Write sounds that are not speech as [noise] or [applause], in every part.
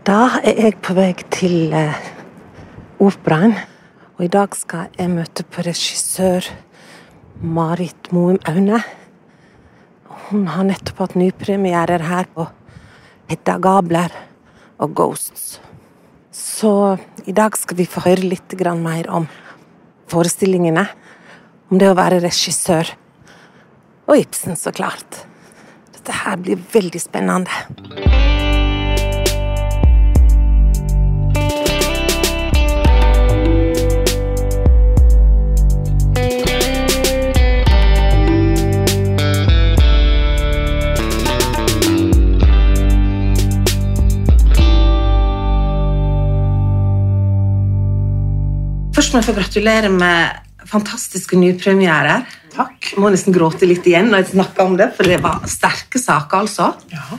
Da er jeg på vei til eh, operaen. Og i dag skal jeg møte på regissør Marit Moum Aune. Hun har nettopp hatt nypremierer her på Hedda Gabler og Ghosts. Så i dag skal vi få høre litt mer om forestillingene. Om det å være regissør. Og Ibsen, så klart. Dette her blir veldig spennende. Først må jeg få gratulere med fantastiske nypremierer. Takk. Må nesten gråte litt igjen når jeg snakker om det, for det var sterke saker, altså. Ja.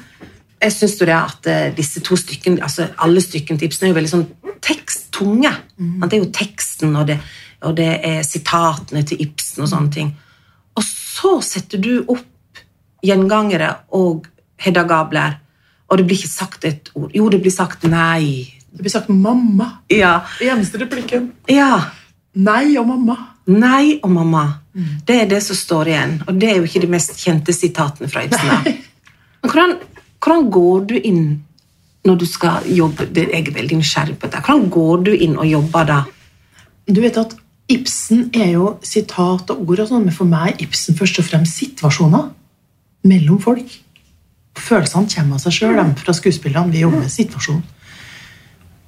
Jeg syns jo det at eh, disse to stykken, altså alle stykken til Ibsen er jo veldig sånn teksttunge. Mm. Det er jo teksten, og det, og det er sitatene til Ibsen og sånne ting. Og så setter du opp gjengangere og Hedda Gabler, og det blir ikke sagt et ord. Jo, det blir sagt nei. Det blir sagt 'mamma'. Ja. Eneste replikken. Ja. Nei og mamma. Nei og mamma. Det er det som står igjen. Og det er jo ikke de mest kjente sitatene fra Ibsen. Men Hvordan, hvordan går du inn når du skal jobbe det Jeg er veldig nysgjerrig på dette. Hvordan går du inn og jobber da? Du vet at Ibsen er jo sitat og ord, og sånn, men for meg er Ibsen først og fremst situasjoner mellom folk. Følelsene kommer av seg sjøl fra skuespillerne. Vi jobber med situasjon.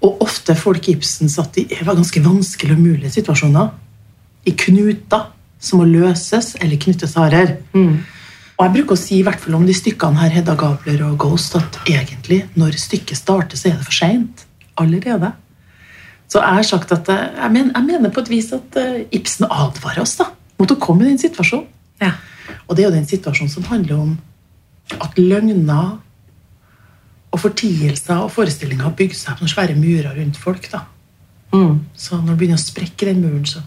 Og ofte folk i Ibsen satt i var ganske vanskelige og mulige situasjoner. I knuter som må løses eller knyttes hardere. Og jeg bruker å si i hvert fall om de stykkene her, Hedda Gabler og Ghost, at egentlig, når stykket starter, så er det for seint. Allerede. Så jeg har sagt at eh, jeg mener, jeg mener på et vis at eh, Ibsen advarer oss da, mot å komme i den situasjonen. Ja. Og det er jo den situasjonen som handler om at løgner og fortielser og forestillinger har bygd seg på noen svære murer rundt folk. da. Mm. Så når det begynner å sprekke den muren, så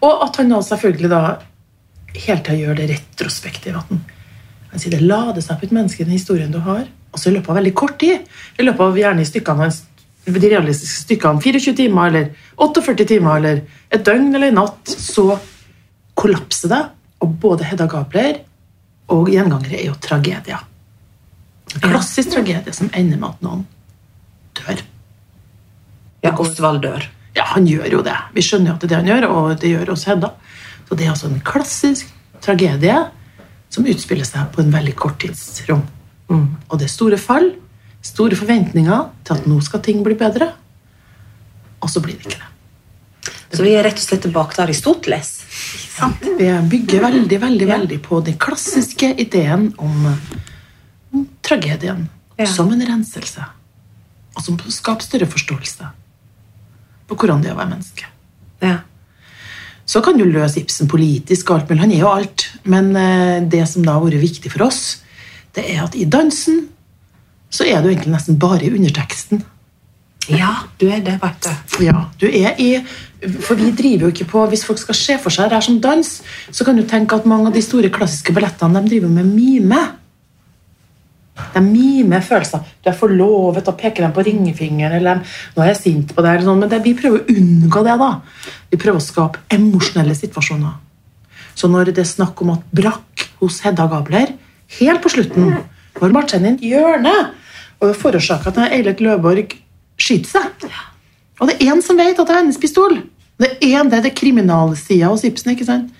Og at han da selvfølgelig da hele tida gjør det retrospektive. At han, han sier det lader seg på et menneske i den historien du har, og så i løpet av veldig kort tid, i løpet av gjerne i stykkene hans, de realistiske stykkene, 24 timer eller 48 timer eller et døgn eller en natt, så kollapser det. Og både Hedda Gabler og gjengangere er jo tragedier. Klassisk tragedie som ender med at noen dør. ja Osvald dør. Ja, han gjør jo det. Vi skjønner jo at det er det han gjør, og det gjør også Hedda. Så det er altså en klassisk tragedie som utspiller seg på en veldig kort tidsrom. Og det er store fall, store forventninger til at nå skal ting bli bedre, og så blir det ikke det. Så vi er rett og slett tilbake til Aristoteles. Vi bygger veldig, veldig, Ja. veldig på den klassiske ideen om tragedien Ja. som en renselse, og som skaper større forståelse på hvordan det er å være menneske. Ja. Så kan du løse Ibsen politisk, og alt, men han er jo alt. Men eh, det som da har vært viktig for oss, det er at i dansen så er du egentlig nesten bare i underteksten. ja, du er det, vet du. Ja, du er i For vi driver jo ikke på Hvis folk skal se for seg det her som dans, så kan du tenke at mange av de store klassiske ballettene de driver med mime. De mimer følelser. Du er forlovet, og peker dem på ringefingeren, eller nå er jeg sint på deg, sånn, men det, vi prøver å unngå det. da. Vi prøver å skape emosjonelle situasjoner. Så når det er snakk om at brakk hos Hedda Gabler, helt på slutten, når Martin inn i hjørnet, og det forårsaker at Eilert Løvborg skyter seg og det er én som vet at det er hennes pistol. Det er en, det er det kriminalsida hos Ibsen. ikke sant?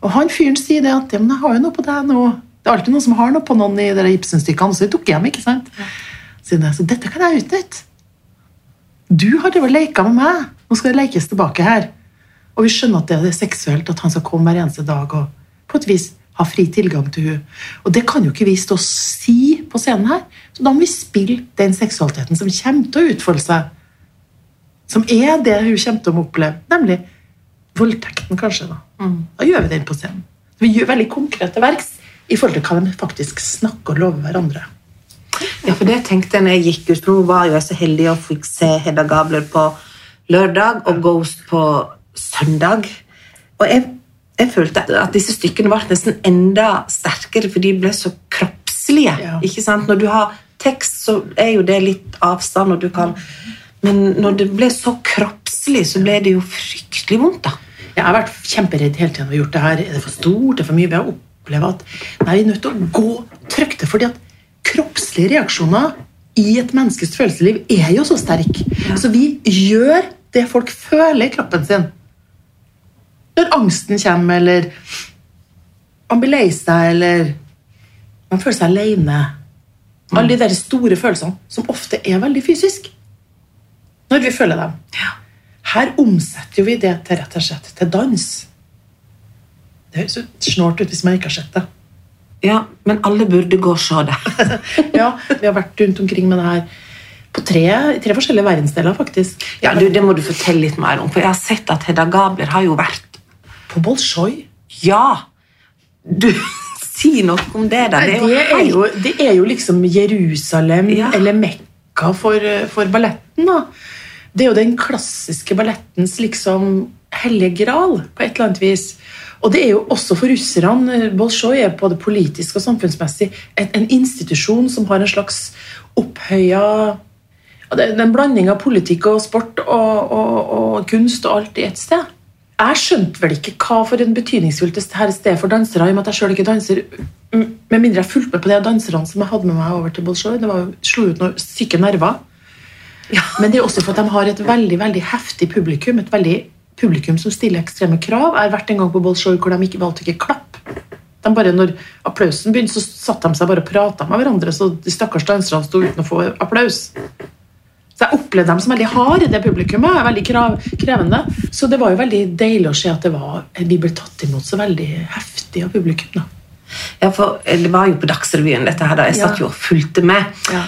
Og han fyren sier det at men jeg har jo noe på deg nå. Det er alltid noen som har noe på noen i de Ibsen-stykkene, så det tok hjem. ikke sant? Så, så dette kan jeg utnytte. Du har drevet og leka med meg. Nå skal det lekes tilbake her. Og vi skjønner at det er seksuelt, at han skal komme hver eneste dag og på et vis ha fri tilgang til hun. Og det kan jo ikke vi stå og si på scenen her. Så da må vi spille den seksualiteten som kommer til å utfolde seg som er det hun kommer til å oppleve, nemlig voldtekten, kanskje. Da Da gjør vi den på scenen. Vi gjør veldig konkrete verks i forhold til hva de faktisk snakker og lover hverandre. Ja, for det tenkte jeg når jeg gikk ut, for nå var jeg så heldig og fikk se Hedda Gabler på lørdag og Ghost på søndag. Og jeg, jeg følte at disse stykkene ble nesten enda sterkere, for de ble så kroppslige. Ja. ikke sant? Når du har tekst så er jo det litt avstand, og du kan Men når det ble så kroppslig, så ble det jo fryktelig vondt, da. Jeg har vært kjemperedd hele tiden. Vi har gjort det her. Er det for stort? Er det for mye? Vi har opplevd at nei, vi er nødt til å gå trygt. Fordi at kroppslige reaksjoner i et menneskes følelsesliv er jo så sterk. Så vi gjør det folk føler i kroppen sin. Når angsten kommer, eller man blir lei seg, eller man føler seg alene. Alle de der store følelsene som ofte er veldig fysisk. Når vi føler dem. Her omsetter vi det til rett og slett til dans. Det høres jo snålt ut hvis man ikke har sett det. Ja, men alle burde gå og se det. [laughs] Ja, Vi har vært rundt omkring med det her på tre, tre forskjellige verdensdeler, faktisk. Ja, du, Det må du fortelle litt mer om, for jeg har sett at Hedda Gabler har jo vært På Bolsjoj. Ja! Du, [laughs] si noe om det, da. Det, Det er jo er jo, det er jo liksom Jerusalem Ja. eller Mekka for, for balletten. da. Det er jo den klassiske ballettens liksom hellige gral, på et eller annet vis. Og det er jo også for russerne. Bolsjoj er både politisk og samfunnsmessig en institusjon som har en slags opphøya Det er en blanding av politikk og sport og, og, og kunst og alt i ett sted. Jeg skjønte vel ikke hva for en betydningsfullt her sted for dansere, i og med at jeg selv ikke danser, med mindre jeg fulgte med på de danserne som jeg hadde med meg over til Bolsjoj. Det var, slo ut noen syke nerver. Men det er også for at de har et veldig veldig heftig publikum. Et veldig publikum som stiller ekstreme krav. Jeg har vært en gang på Bolsjoj hvor de ikke valgte ikke klapp. De bare, når applausen begynte, så satte de seg bare og prata med hverandre, så de stakkars danserne sto uten å få applaus. Så jeg opplevde dem som veldig harde, det publikummet. veldig krav, krevende. Så det var jo veldig deilig å se at det var, vi ble tatt imot så veldig heftig av publikum. da. Ja, for Det var jo på Dagsrevyen, dette her. da. Jeg satt jo og fulgte med. Ja.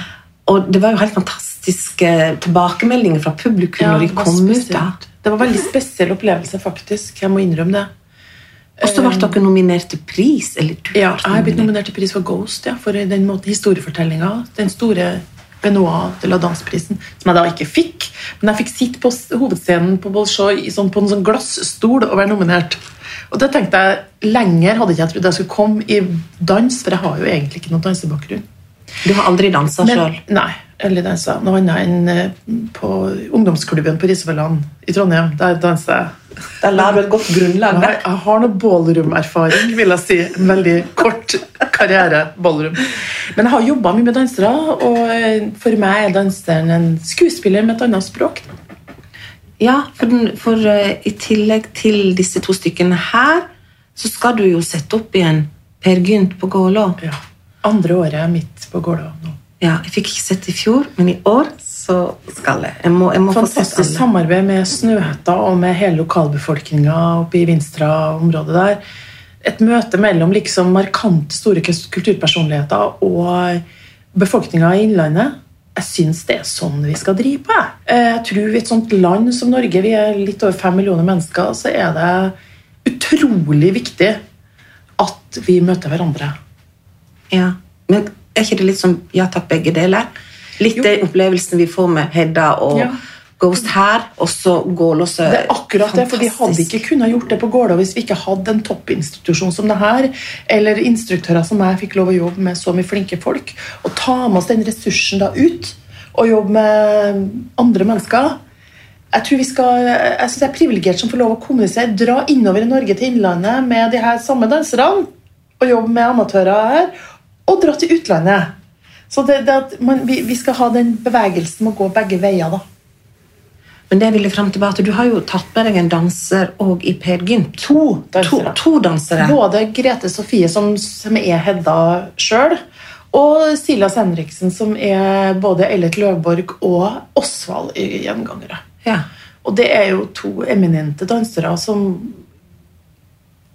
Og det var jo helt fantastiske tilbakemeldinger fra publikum Ja, når de kom spesielt. ut. da. Det var en veldig spesiell opplevelse, faktisk. Jeg må innrømme det. Og så ble dere nominert til pris. Eller du Ja, jeg har blitt nominert. nominert til pris for Ghost, ja, for den måten historiefortellinga. Den store Benoit de la Danse-prisen, som jeg da ikke fikk. Men jeg fikk sitte på hovedscenen på Bolshoi sånn, på en sånn glassstol og være nominert. Og det tenkte jeg lenger hadde ikke jeg trodd jeg skulle komme i dans, for jeg har jo egentlig ikke noen dansebakgrunn. Du har aldri dansa sjøl? Nei, eller dansa noe annet enn eh, på ungdomsklubben på Risvollan i Trondheim. Der danser jeg. Der la du et godt grunnlag der. jeg har noe ballroom-erfaring, vil jeg si. En veldig kort karriere ballroom. Men jeg har jobba mye med dansere, og eh, for meg er danseren en skuespiller med et annet språk. Ja, for, den, for uh, i tillegg til disse to stykkene her, så skal du jo sette opp igjen Per Gynt på Gålå. Ja. Andre året midt på Gålå nå. Ja, jeg fikk ikke sett i fjor, men i år så skal jeg. Jeg må, jeg må Fantastisk samarbeid med Snøhetta og med hele lokalbefolkninga oppe i Vinstra-området der. Et møte mellom liksom markant store kulturpersonligheter og befolkninga i Innlandet. Jeg syns det er sånn vi skal drive på. jeg. Eh, Jeg tror I et sånt land som Norge, vi er litt over fem millioner mennesker, så er det utrolig viktig at vi møter hverandre. Ja, Men er ikke det litt som ja takk, begge deler? Litt Jo. den opplevelsen vi får med Hedda og Ja. Ghost her, og så Gålå så Det er akkurat det, for vi hadde ikke kunnet gjort det på Gålå hvis vi ikke hadde en toppinstitusjon som det her, eller instruktører som jeg fikk lov å jobbe med så mye flinke folk, og ta med oss den ressursen da ut, og jobbe med andre mennesker. Jeg tror vi skal, jeg synes det er privilegert som får lov å kommunisere, dra innover i Norge til Innlandet med de her samme danserne, og jobbe med amatører her, og dra til utlandet. Så det, det at man, vi, vi skal ha den bevegelsen med å gå begge veier da. Men det vil jeg frem til at du har jo tatt med deg en danser og i Per Gynt. To To, dansere. to dansere. Både Grete Sofie, som, som er Hedda sjøl, og Silas Henriksen, som er både Eilert Løvborg og Osvald i Gjengangere. Ja. Og det er jo to eminente dansere som,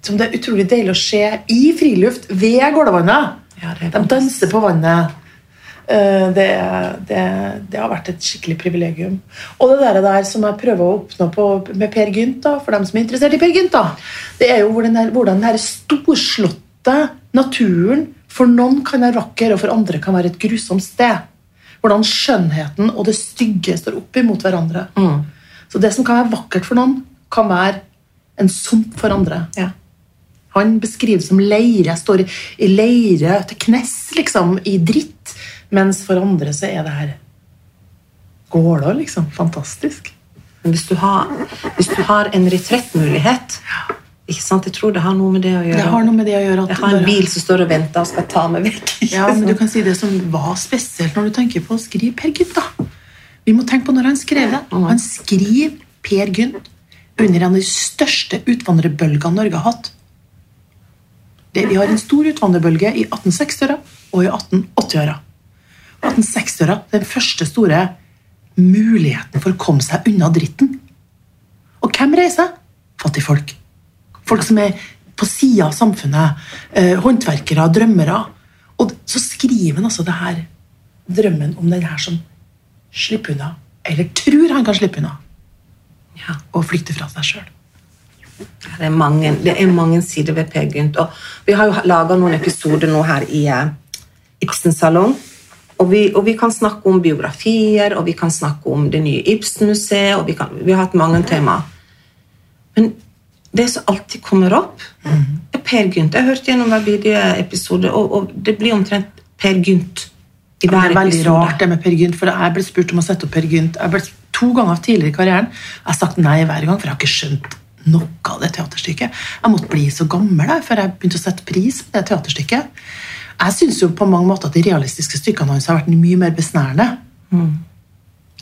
som det er utrolig deilig å se i friluft ved Gålåvannet. Ja, De danser på vannet. Eh, Det, det, det har vært et skikkelig privilegium. Og det der, der som jeg prøver å oppnå på, med Per Gynt, da, for dem som er interessert i Per Gynt, da, det er jo hvordan, denne, hvordan den her storslåtte naturen for noen kan være vakker, og for andre kan være et grusomt sted. Hvordan skjønnheten og det stygge står opp imot hverandre. Mm. Så det som kan være vakkert for noen, kan være en sump for andre. Ja. Han beskriver det som leire. Jeg står i- leire til knes, liksom, i dritt. Mens for andre så er det her gåla, liksom. Fantastisk. Men hvis du har, hvis du har en retrettmulighet ikke sant? Jeg tror det har noe med det å gjøre. Det har noe med det å gjøre at Jeg har en bil som står og venter og skal ta meg vekk. Ja, men du kan si det som var spesielt når du tenker på å skrive Per Gynt. da. Vi må tenke på når han skrev det. Han skriver Per Gynt under en av de største utvandrerbølgene Norge har hatt. Vi har en stor utvandrerbølge i 1860-åra og i 1880-åra. 1860-åra den første store muligheten for å komme seg unna dritten. Og hvem reiser? Fattigfolk. Folk som er på sida av samfunnet. Eh, håndverkere, drømmere. Og så skriver han altså det her drømmen om den her som slipper unna. Eller tror han kan slippe unna. Ja. Og flykte fra seg sjøl. Det er mange, det er mange sider ved Per Gynt. Og vi har jo laga noen episoder nå her i eh, Ibsens salong. Og vi, og vi kan snakke om biografier, og vi kan snakke om det nye Ibsen-museet. og vi, kan, vi har hatt mange temaer. Men det som alltid kommer opp, er Per Gynt. Jeg har hørt gjennom hver bidige episode, og, og det blir omtrent Per Gynt i hver Det er veldig episode. rart det med Per Gynt, for jeg ble spurt om å sette opp Per Gynt. Jeg ble to ganger tidligere i karrieren. Jeg har sagt nei hver gang, for jeg har ikke skjønt noe av det teaterstykket. Jeg måtte bli så gammel da, før jeg begynte å sette pris på det teaterstykket. Jeg syns jo på mange måter at de realistiske stykkene hans har vært mye mer besnærende.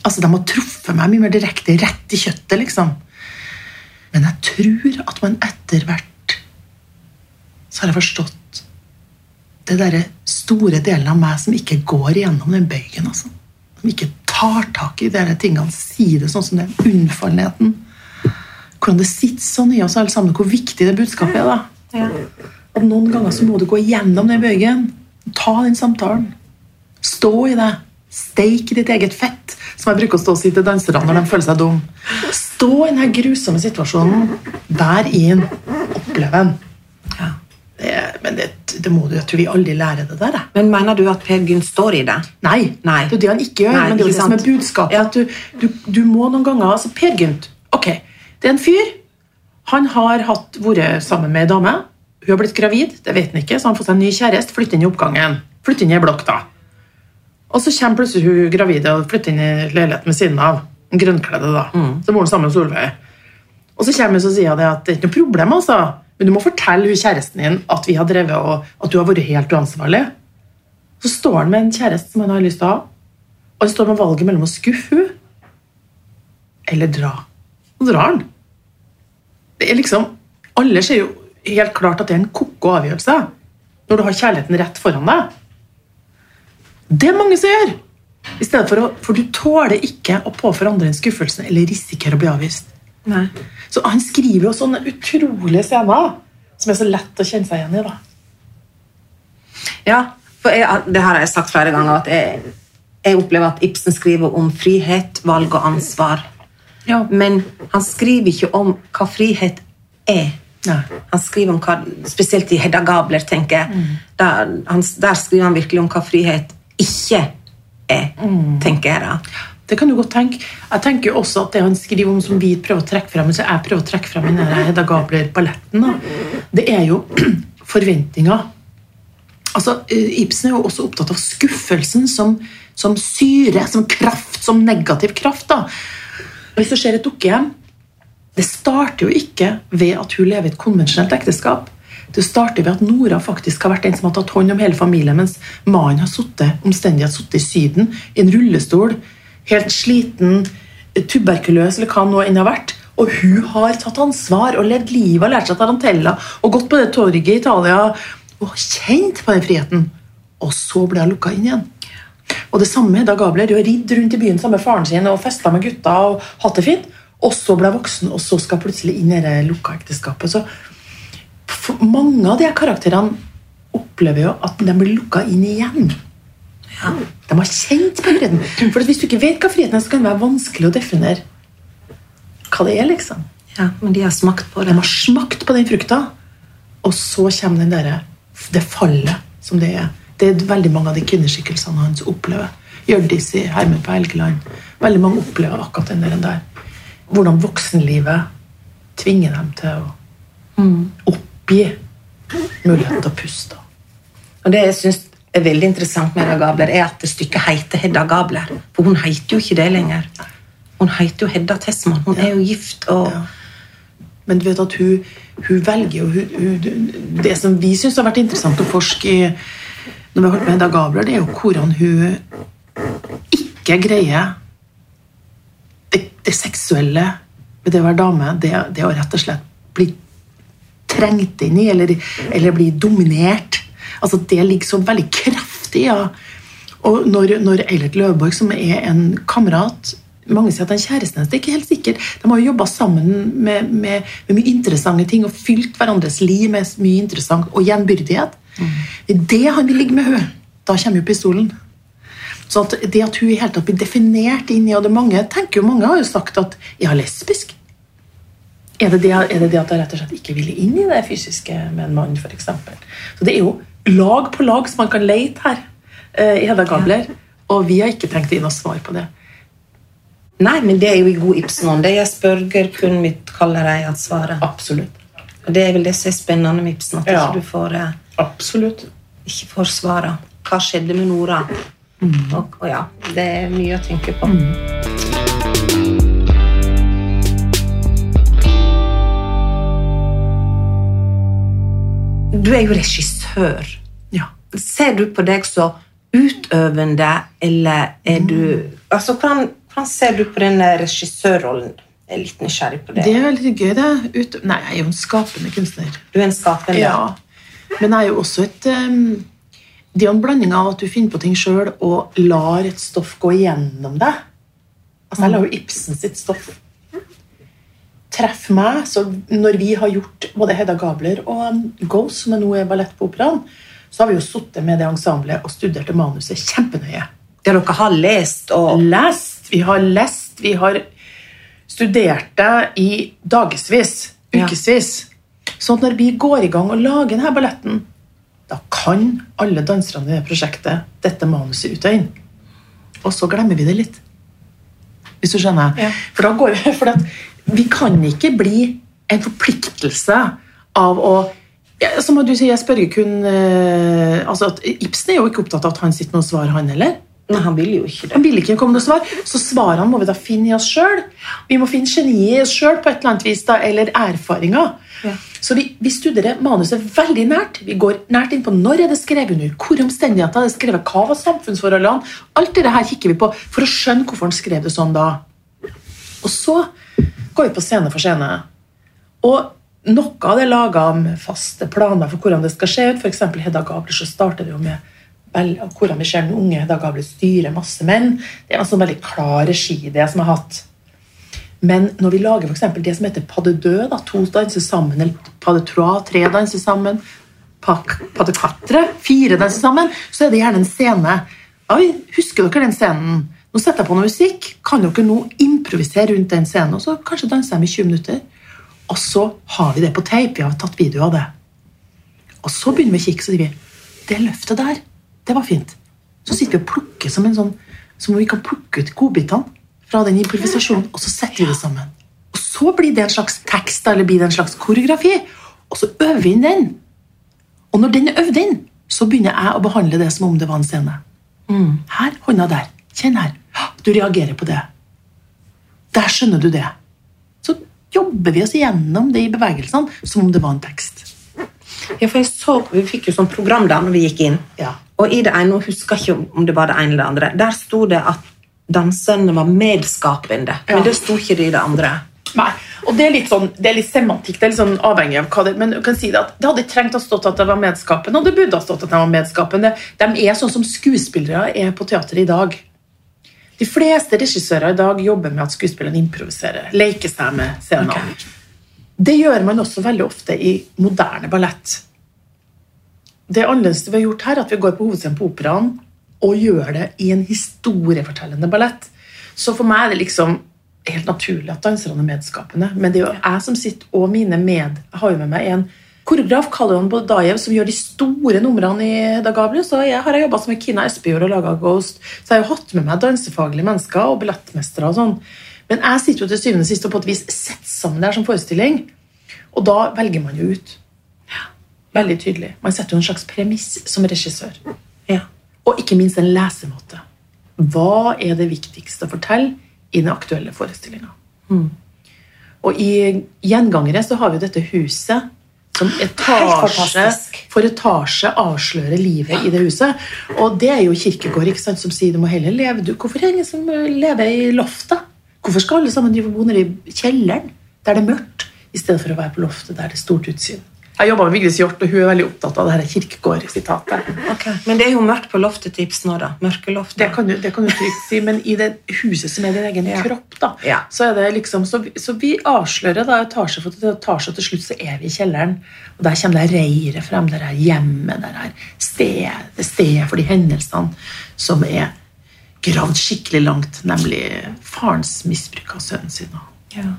Altså, De har truffet meg mye mer direkte rett i kjøttet, liksom. Men jeg tror at man etter hvert så har jeg forstått det derre store delen av meg som ikke går gjennom den bøygen. Altså. Som ikke tar tak i de tingene, sier det sånn som den. Unnfallenheten. Hvordan det sitter sånn i oss alle sammen, hvor viktig det budskapet er. da. At noen ganger så må du gå gjennom den bøygen. Ta den samtalen. Stå i det. Steik ditt eget fett, som jeg bruker å stå og si til danserne når de føler seg dum. Stå i denne grusomme situasjonen. Vær i den. Opplev den. Ja. Det, men det, det må du, jeg tror vi aldri lærer det der. jeg. Men mener du at Per Gynt står i det? Nei, Nei. det er jo det han ikke gjør. Nei, men det er det som er budskapet. Ja. At du, du, du må noen ganger altså Per Gynt. Det er en fyr. Han har hatt, vært sammen med ei dame. Hun har blitt gravid, det vet han ikke, så han har fått seg en ny kjæreste. Flytter inn i oppgangen. Flytter inn i ei blokk, da. Og så kommer plutselig hun gravide og flytter inn i leiligheten ved siden av. En grønnkledde, da. Så bor han sammen med Solveig. Og så kommer hun og sier det at det er ikke noe problem, altså. Men du må fortelle hun kjæresten din at vi har drevet og at du har vært helt uansvarlig. Så står han med en kjæreste som han har lyst til å ha, og han står med valget mellom å skuffe hun eller dra. Så drar han. Det er liksom Alle ser jo helt klart at det er en ko-ko avgjørelse når du har kjærligheten rett foran deg. Det er mange som gjør! I stedet for, å, for du tåler ikke å påføre andre en skuffelse eller risikere å bli avvist. Nei. Så han skriver jo sånne utrolige scener som er så lett å kjenne seg igjen i. da. Ja, for jeg, det har jeg sagt flere ganger, at jeg, jeg opplever at Ibsen skriver om frihet, valg og ansvar. Ja. Men han skriver ikke om hva frihet er. Nei. Han skriver om hva, Spesielt i Hedda Gabler, tenker jeg. Der, han, der skriver han virkelig om hva frihet ikke er, tenker jeg da. Det kan du godt tenke. Jeg tenker jo også at det han skriver om som vi prøver å trekke frem, så jeg prøver å trekke frem i Hedda Gabler-balletten, det er jo [clears throat] forventninger. Altså, eh, Ibsen er jo også opptatt av skuffelsen som, som syre, som kraft, som negativ kraft. da. Hvis det skjer et dukkehjem, det starter jo ikke ved at hun lever i et konvensjonelt ekteskap. Det starter ved at Nora faktisk har vært den som har tatt hånd om hele familien, mens mannen har suttet, omstendig sittet i Syden, i en rullestol, helt sliten, tuberkuløs eller hva nå enn har vært. Og hun har tatt ansvar og levd livet og lært seg tarantella og gått på det torget i Italia og kjent på den friheten. Og så ble hun lukka inn igjen. Og det samme da Hedda Gabler. Hun har ridd rundt i byen sammen med faren sin og festa med gutta og hatt det fint. Og så ble voksen, og så skal plutselig inn i det lukka ekteskapet. Så mange av de karakterene opplever jo at de blir lukka inn igjen. De har kjent på friheten. For hvis du ikke vet hva friheten er, så kan det være vanskelig å definere hva det er. liksom. Ja, Men de har smakt på De har smakt på den frukta, og så kommer den der, det fallet som det er. Det er veldig mange av de kvinneskikkelsene hans opplever. Hjørdis i Hermen på Helgeland. Veldig mange opplever akkurat den der. Hvordan voksenlivet tvinger dem til å oppgi muligheten til å puste. Og det jeg synes er veldig interessant med Hedda Gabler, er at det stykket heter Hedda Gabler. For hun heter jo ikke det lenger. Hun heter jo Hedda Tessmann. Hun er jo gift og Ja. Men du vet at hun, hun velger jo Det som vi syns har vært interessant å forske i når vi har holdt med Hedda Gabler, det er jo hvordan hun ikke greier det, det seksuelle med det å være dame. Det, det å rett og slett bli trengt inn i, eller, eller bli dominert. Altså Det ligger så veldig kraftig ja. Og når, når Eilert Løvborg, som er en kamerat Mange sier at han er kjæresten hennes. Det er ikke helt sikkert. De har jo jobba sammen med, med, med mye interessante ting og fylt hverandres liv med mye interessant og gjenbyrdighet. Det han vil ligge med henne. Da kommer jo pistolen. Så at det at hun i hele tatt blir definert inn i og det mange, tenker jo mange har jo sagt at jeg er lesbisk. Er det det, er det det at jeg rett og slett ikke ville inn i det fysiske med en mann, f.eks.? Så det er jo lag på lag som man kan leite her uh, i Hedda Gabler. Og vi har ikke tenkt å gi noe svar på det. Nei, men det er jo i god Ibsen-ånd. Det jeg spørger kun mitt kaller jeg at svaret. Absolutt. Og det er vel det som er spennende med Ibsen, at Ja. ikke du får, eh, Absolutt. ikke forsvare. Hva skjedde med Nora? Og, og ja, det er mye å tenke på. Du er jo regissør. Ja. Ser du på deg som utøvende, eller er du Altså, hvordan, hvordan ser du på den regissørrollen? Jeg er litt nysgjerrig på det. Det er veldig gøy, det. Ut... Nei, jeg er jo en skapende kunstner. Du er en skapende. Ja. Men jeg er jo også et Det er jo en blanding av at du finner på ting sjøl og lar et stoff gå igjennom deg. Altså, jeg lar jo Ibsen sitt stoff treffe meg. Så når vi har gjort både Hedda Gabler og Ghost, som er nå er ballett på operaen, så har vi jo sittet med det ensemblet og studert det manuset kjempenøye. Det dere har lest og Lest, vi har lest, vi har studert det i dagevis, Ja. ukevis. Sånn at når vi går i gang og lager denne balletten, da kan alle danserne i det prosjektet dette manuset ut og inn. Og så glemmer vi det litt. Hvis du skjønner? Ja. For da går vi, [laughs] for vi kan ikke bli en forpliktelse av å ja, Som du sier, jeg spør jo kun eh, altså at Ibsen er jo ikke opptatt av at han sitter med noe svar, han heller. Nei, han vil jo ikke det. Han vil ikke komme noe svar, så svarene må vi da finne i oss sjøl. Vi må finne geniet i oss sjøl på et eller annet vis, da, eller erfaringer. Ja. Så vi, vi studerer manuset veldig nært. Vi går nært inn på når er det skrevet under, hvor omstendigheter er det skrevet, hva var samfunnsforholdene. Alt det her kikker vi på for å skjønne hvorfor han skrev det sånn da. Og så går vi på scene for scene. Og noe av det er laga med faste planer for hvordan det skal skje ut. F.eks. Hedda Gabler så starter det jo med vel- hvordan vi ser den unge Hedda Gabler styre masse menn. Det er en sånn veldig klar regiidé som jeg har hatt. Men når vi lager for det som heter pas de deux, da, to danser sammen, eller pas de trois, tre danser sammen, pas de quatre, fire danser sammen, så er det gjerne en scene. Oi, husker dere den scenen? Nå setter jeg på noe musikk. Kan dere nå improvisere rundt den scenen? Og så kanskje danser de i 20 minutter. Og så har vi det på tape. Vi har tatt video av det. Og så begynner vi å kikke, så sier vi det løftet der, det var fint. Så sitter vi og plukker som en sånn, som om vi kan plukke ut godbitene fra den improvisasjonen, og så setter vi det sammen. Og så blir det en slags tekst, eller blir det en slags koreografi, og så øver vi inn den. Og når den er øvd inn, så begynner jeg å behandle det som om det var en scene. Her, hånda der. Kjenn her. Du reagerer på det. Der skjønner du det. Så jobber vi oss gjennom det i bevegelsene som om det var en tekst. Ja, for jeg så, Vi fikk jo sånn program da når vi gikk inn. Ja. Og i det ene, jeg husker ikke om det var det ene eller det andre, der sto det at danserne var medskapende. Ja. Men det sto ikke det i det andre. Nei, og det er litt sånn, det er litt semantikk, det er litt sånn avhengig av hva det Men du kan si det at det hadde trengt å stått at det var medskapende, og det burde ha stått at det var medskapende. De er sånn som skuespillere er på teater i dag. De fleste regissører i dag jobber med at skuespillerne improviserer, leker seg med scenen. Okay. Det gjør man også veldig ofte i moderne ballett. Det annerledes vi har gjort her, at vi går på hovedscenen på operaen og gjør det i en historiefortellende ballett. Så for meg er det liksom helt naturlig at danserne er medskapende. Men det er jo jeg som sitter, og mine med Jeg har jo med meg en koreograf, Kalion Bodajev, som gjør de store numrene i Hedda Gabler. Så jeg har jobba med Kina Espejord og laga Ghost. Så jeg har jo hatt med meg dansefaglige mennesker og ballettmestere og sånn. Men jeg sitter jo til syvende og sist og på et vis setter sammen det her som forestilling. Og da velger man jo ut. Veldig tydelig. Man setter jo en slags premiss som regissør. Ja. Og ikke minst en lesemåte. Hva er det viktigste å fortelle i den aktuelle forestillinga? Og i Gjengangere så har vi dette huset som etasje for etasje avslører livet i det huset. Og det er jo Kirkegård ikke sant, som sier du må heller leve du, Hvorfor er det ingen som lever i loftet? Hvorfor skal alle sammen drive og bo nede i kjelleren der det er mørkt, i stedet for å være på loftet der det er stort utsyn? Jeg jobba med Vigdis Hjorth, og hun er veldig opptatt av det her Kirkegård-sitatet. Men det er jo mørkt på loftet til Ibsen nå, da. Mørkeloft. Det kan, du, det kan du trygt si, men i det huset som er din egen Ja. kropp, da, Ja. så er det liksom Så, så vi avslører da etasje for etasje, og til slutt så er vi i kjelleren. Og der kommer det reiret frem, det er hjemmet, det er stedet, det stedet for de hendelsene som er gravd skikkelig langt, nemlig farens misbruk av sønnen sin. Ja.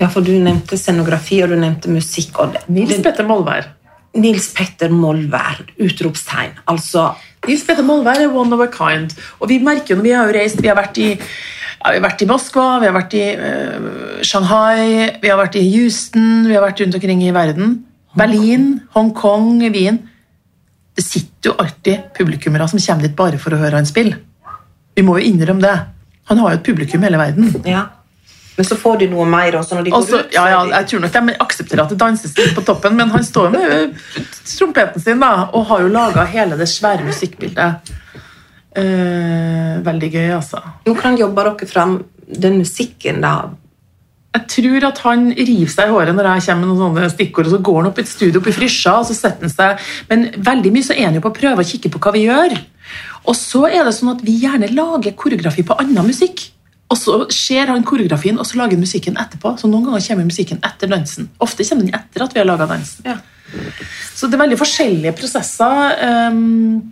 Ja, for du nevnte scenografi, og du nevnte musikk. Det, Nils Petter Molvær. Nils Petter Molvær. Utropstegn. Altså Nils Petter Molvær er one of a kind. Og vi merker når vi har jo reist Vi har vært i, ja, vi har vært i Moskva, vi har vært i uh, Shanghai, vi har vært i Houston, vi har vært rundt omkring i verden. Berlin, Hongkong, Wien. Det sitter jo alltid publikummere som kommer dit bare for å høre han spille. Vi må jo innrømme det. Han har jo et publikum hele verden. Ja. Men så får de noe mer også når de går ut. ja, ja, jeg tror nok de aksepterer at det danses litt på toppen, men han står med trompeten sin da, og har jo laga hele det svære musikkbildet. Eh, veldig gøy, altså. Hvordan jobber dere fram den musikken, da? Jeg tror at han river seg i håret når jeg kommer med noen sånne stikkord, og så går han opp i et studio oppe i Frysja, og så setter han seg Men veldig mye så er han jo på å prøve å kikke på hva vi gjør. Og så er det sånn at vi gjerne lager koreografi på annen musikk. Og så ser han koreografien, og så lager han musikken etterpå. Så noen ganger kommer musikken etter dansen. Ofte kommer den etter at vi har laga dansen. Ja. Så det er veldig forskjellige prosesser. Um,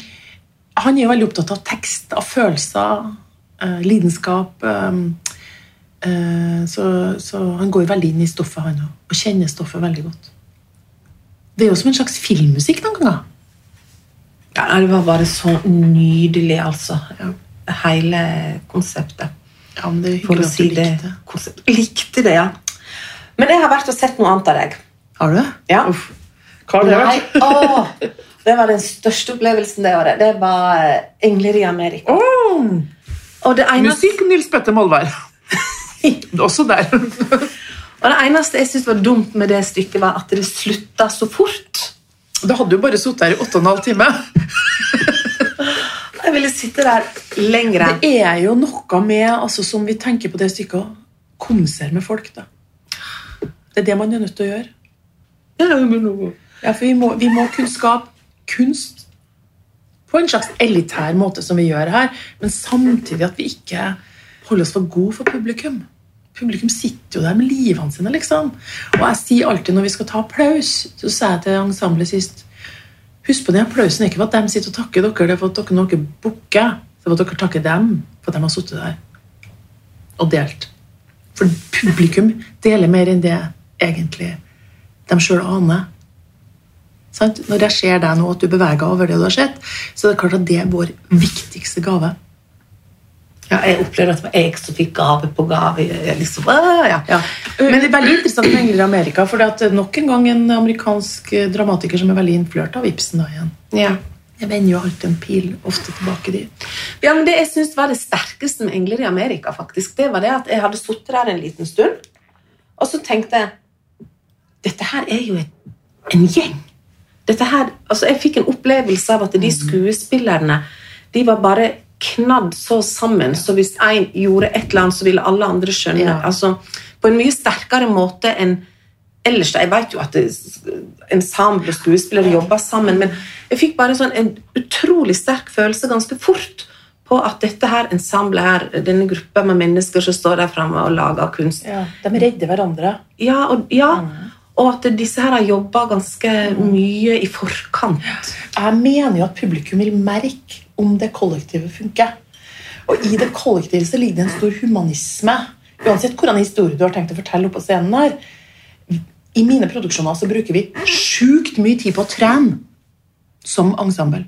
han er jo veldig opptatt av tekst, av følelser, uh, lidenskap. um, uh, så, så han går veldig inn i stoffet, han òg, og kjenner stoffet veldig godt. Det er jo som en slags filmmusikk noen ganger. Ja, Det var bare så nydelig, altså. Hele konseptet. Ja, men det er For å hyggelig at si du det. likte det. Konsept. Likte det, ja. Men jeg har vært og sett noe annet av deg. Har du det? Ja. Uff. Hva har det Nei, vært? [laughs] det var den største opplevelsen det året. Det var eh, Engler i Amerika. Oh. Og det eneste, musikk Nils Petter Molvær. [laughs] Også der. og det eneste jeg syntes var dumt med det stykket, var at det slutta så fort. Da hadde du bare sittet her i åtte og en halv time. Jeg ville sitte der lenger. Det er jo noe med, altså, som vi tenker på det stykket konser med folk. da. Det er det man er nødt til å gjøre. Ja, for vi må, vi må kunne skape kunst på en slags elitær måte, som vi gjør her, men samtidig at vi ikke holder oss for gode for publikum. Publikum sitter jo der med livene sine, liksom. Og jeg sier alltid når vi skal ta applaus, så sa jeg til ensemblet sist Husk på den applausen ikke for at de sitter og takker dere, det er for at dere dere booker. Det er for at dere takker dem for at de har sittet der og delt. For publikum deler mer enn det egentlig de sjøl aner. Når jeg ser deg nå, at du beveger over det du har sett, så er det klart at det er vår viktigste gave. Ja, jeg opplevde at det var jeg som fikk gave på gave. Liksom, ja. Ja. Men det er veldig interessant med Engler i Amerika, for det er nok en gang en amerikansk eh, dramatiker som er veldig innflørt av Ibsen. da igjen. Ja. Jeg vender jo alltid en pil ofte tilbake dit. Ja, men Det jeg syns var det sterkeste med Engler i Amerika, faktisk, det var det at jeg hadde sittet der en liten stund, og så tenkte jeg Dette her er jo et, en gjeng. Dette her, altså Jeg fikk en opplevelse av at de skuespillerne de var bare knadd så sammen, så hvis én gjorde et eller annet, så ville alle andre skjønne. Ja. altså På en mye sterkere måte enn ellers. Jeg vet jo at ensemble og skuespillere jobber sammen, men jeg fikk bare sånn en utrolig sterk følelse ganske fort på at dette her ensemblet her, denne gruppa med mennesker som står der framme og lager kunst Ja, De redder hverandre. Ja, og, ja, og at disse her har jobba ganske mye i forkant. Jeg mener jo at publikum vil merke om det kollektivet funker. Og i det kollektivet så ligger det en stor humanisme. Uansett hvordan historie du har tenkt å fortelle oppå på scenen her. I mine produksjoner så bruker vi sjukt mye tid på å trene som ensemble.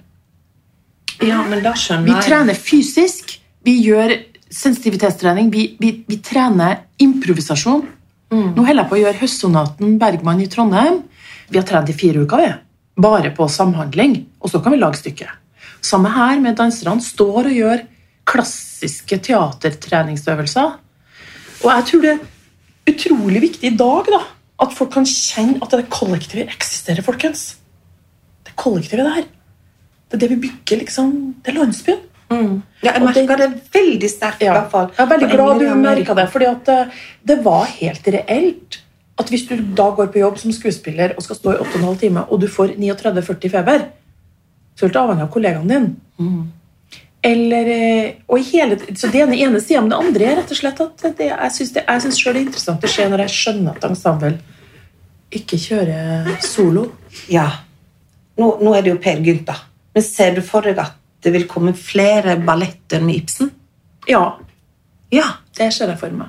Ja, men da skjønner jeg. Vi trener fysisk, vi gjør sensitivitetstrening, vi, vi, vi trener improvisasjon. Nå holder jeg på å gjøre Høstsonaten Bergman i Trondheim. Vi har trent i fire uker, vi. Bare på samhandling. Og så kan vi lage stykket. Samme her med danserne. Står og gjør klassiske teatertreningsøvelser. Og jeg tror det er utrolig viktig i dag da, at folk kan kjenne at det kollektivet eksisterer, folkens. Det kollektivet der. Det er det vi bygger, liksom. Det er landsbyen. Ja, jeg merka det- det veldig sterkt, i Ja. hvert fall. Jeg er veldig glad du merka det, for at eh, det var helt reelt at hvis du da går på jobb som skuespiller og skal stå i 8,5 timer, og du får 39-40 feber, så er du avhengig av kollegaen din. Eller, eh, hele, så Det ene ene sida, men det andre er rett og slett at det, jeg syns det, selv det er interessant det skjer når jeg skjønner at ensemble ikke kjører solo. Ja. Nå, nå er det jo Per Gynt, da. Men ser du for deg at det vil komme flere balletter med Ibsen? Ja, Ja. det ser jeg for meg.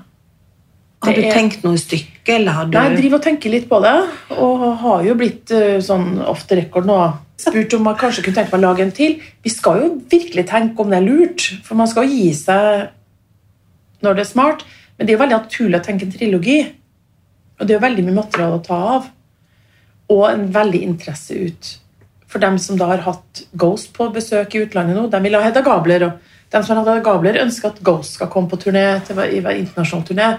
Har du er- tenkt noe stykke? eller har du Nei, Jeg driver og tenker litt på det, og har jo blitt eh, sånn off the record nå. Spurt om jeg kanskje kunne tenke meg å lage en til. Vi skal jo virkelig tenke om det er lurt, for man skal jo gi seg når det er smart. Men det er jo veldig naturlig å tenke en trilogi. Og det er jo veldig mye materiale å ta av. Og en veldig interesse ut. For dem som da har hatt Ghost på besøk i utlandet nå, de vil ha Hedda Gabler. Og de som har hatt Hedda Gabler, ønsker at Ghost skal komme på turné til i internasjonal turné.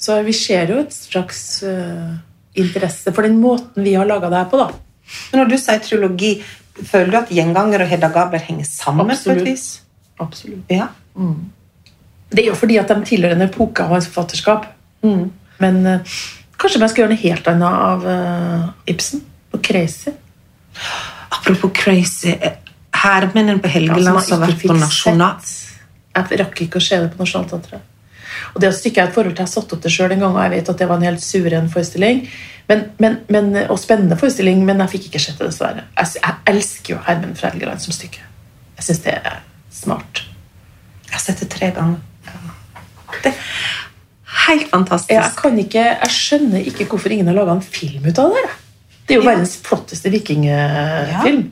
Så vi ser jo et slags uh, interesse for den måten vi har laga det her på, da. Men når du sier trilogi, føler du at Gjenganger og Hedda Gabler henger sammen? på Absolutt. et vis? Absolutt. Ja. Det er jo fordi at de tilhører en epoke av hans forfatterskap. Men uh, kanskje man skal gjøre noe helt annet av uh, Ibsen? Og Crazy? Apropos crazy. Hermen på Helgeland Ja, som har vært på Nasjonal... Jeg rakk ikke å se det på Nationaltheatret. Og det stykket har et forhold til, jeg har satt opp det sjøl en gang, og jeg vet at det var en helt suveren forestilling. Men, men, men, og spennende forestilling, men jeg fikk ikke sett det, dessverre. Jeg, jeg elsker jo Hermen fra Helgeland som stykke. Jeg syns det er smart. Jeg har sett det tre ganger. Det er helt fantastisk. Jeg, kan ikke, jeg skjønner ikke hvorfor ingen har laga en film ut av det. Det er jo Ja. verdens flotteste vikingfilm.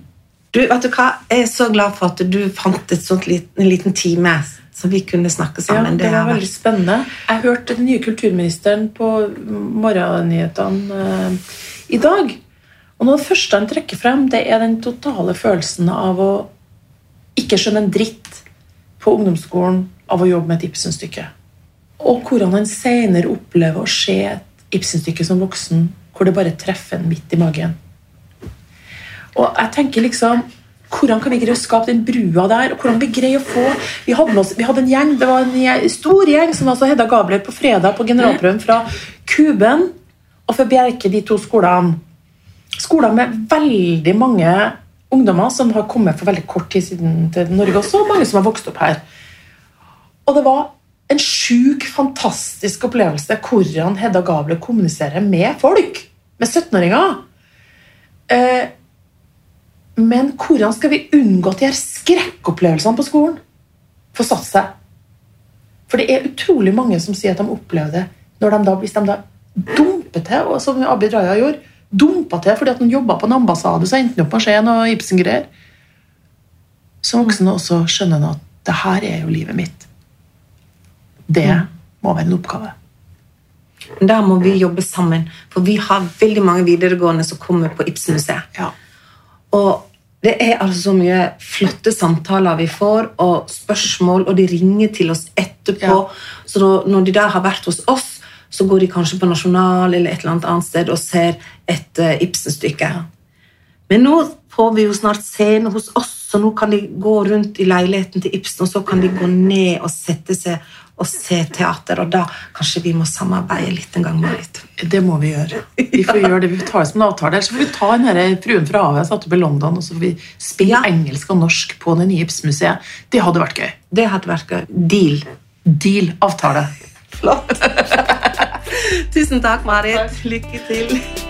Du, vet du hva? Jeg er så glad for at du fant liten, en liten time som vi kunne snakke sammen. Ja, det, det var veldig spennende. Jeg hørte den nye kulturministeren på morgennyhetene uh, i dag. Og noe av det første han trekker frem, det er den totale følelsen av å ikke skjønne en dritt på ungdomsskolen av å jobbe med et Ibsen-stykke. Og hvordan han senere opplever å se et Ibsen-stykke som voksen hvor det bare treffer en midt i magen. Og jeg tenker liksom hvordan kan vi greie å skape den brua der? og hvordan Vi greie å få... Vi hadde, oss, vi hadde en gjeng, det var en stor gjeng som altså Hedda Gabler på fredag på generalprøven fra Kuben og fra Bjerke, de to skolene. Skoler med veldig mange ungdommer som har kommet for veldig kort tid siden til Norge også, og mange som har vokst opp her. Og det var en sjuk, fantastisk opplevelse hvordan Hedda Gabler kommuniserer med folk. Med 17-åringer. Eh, men hvordan skal vi unngå at de her skrekkopplevelsene på skolen får satt seg? For det er utrolig mange som sier at de opplever det når de da, hvis de da dumper til, og som Abid Raja gjorde, dumpa til fordi at han jobba på en ambassade, så endte han opp med å skje noe Ibsen-greier. Som voksen også skjønner han at det her er jo livet mitt. Det må være en oppgave. Der må vi jobbe sammen, for vi har veldig mange videregående som kommer på Ibsen-museet. Ja. Og det er altså så mye flotte samtaler vi får, og spørsmål, og de ringer til oss etterpå. Ja. Så når de da har vært hos oss, så går de kanskje på Nasjonal eller et eller annet annet sted og ser et uh, Ibsen-stykke. Men nå får vi jo snart scene hos oss, så nå kan de gå rundt i leiligheten til Ibsen, og så kan de gå ned og sette seg og se teater, og da kanskje vi må samarbeide litt en gang, Marit. Det må vi gjøre. Vi får gjøre det, vi tar det som en avtale. Ellers så får vi ta den fruen fra havet satt opp i London, og så får vi spille Ja. engelsk og norsk på det nye Ibsen-museet. Det hadde vært gøy. Det hadde vært gøy. Deal. Deal. Avtale. Flott. [laughs] Tusen takk, Marit. Lykke til.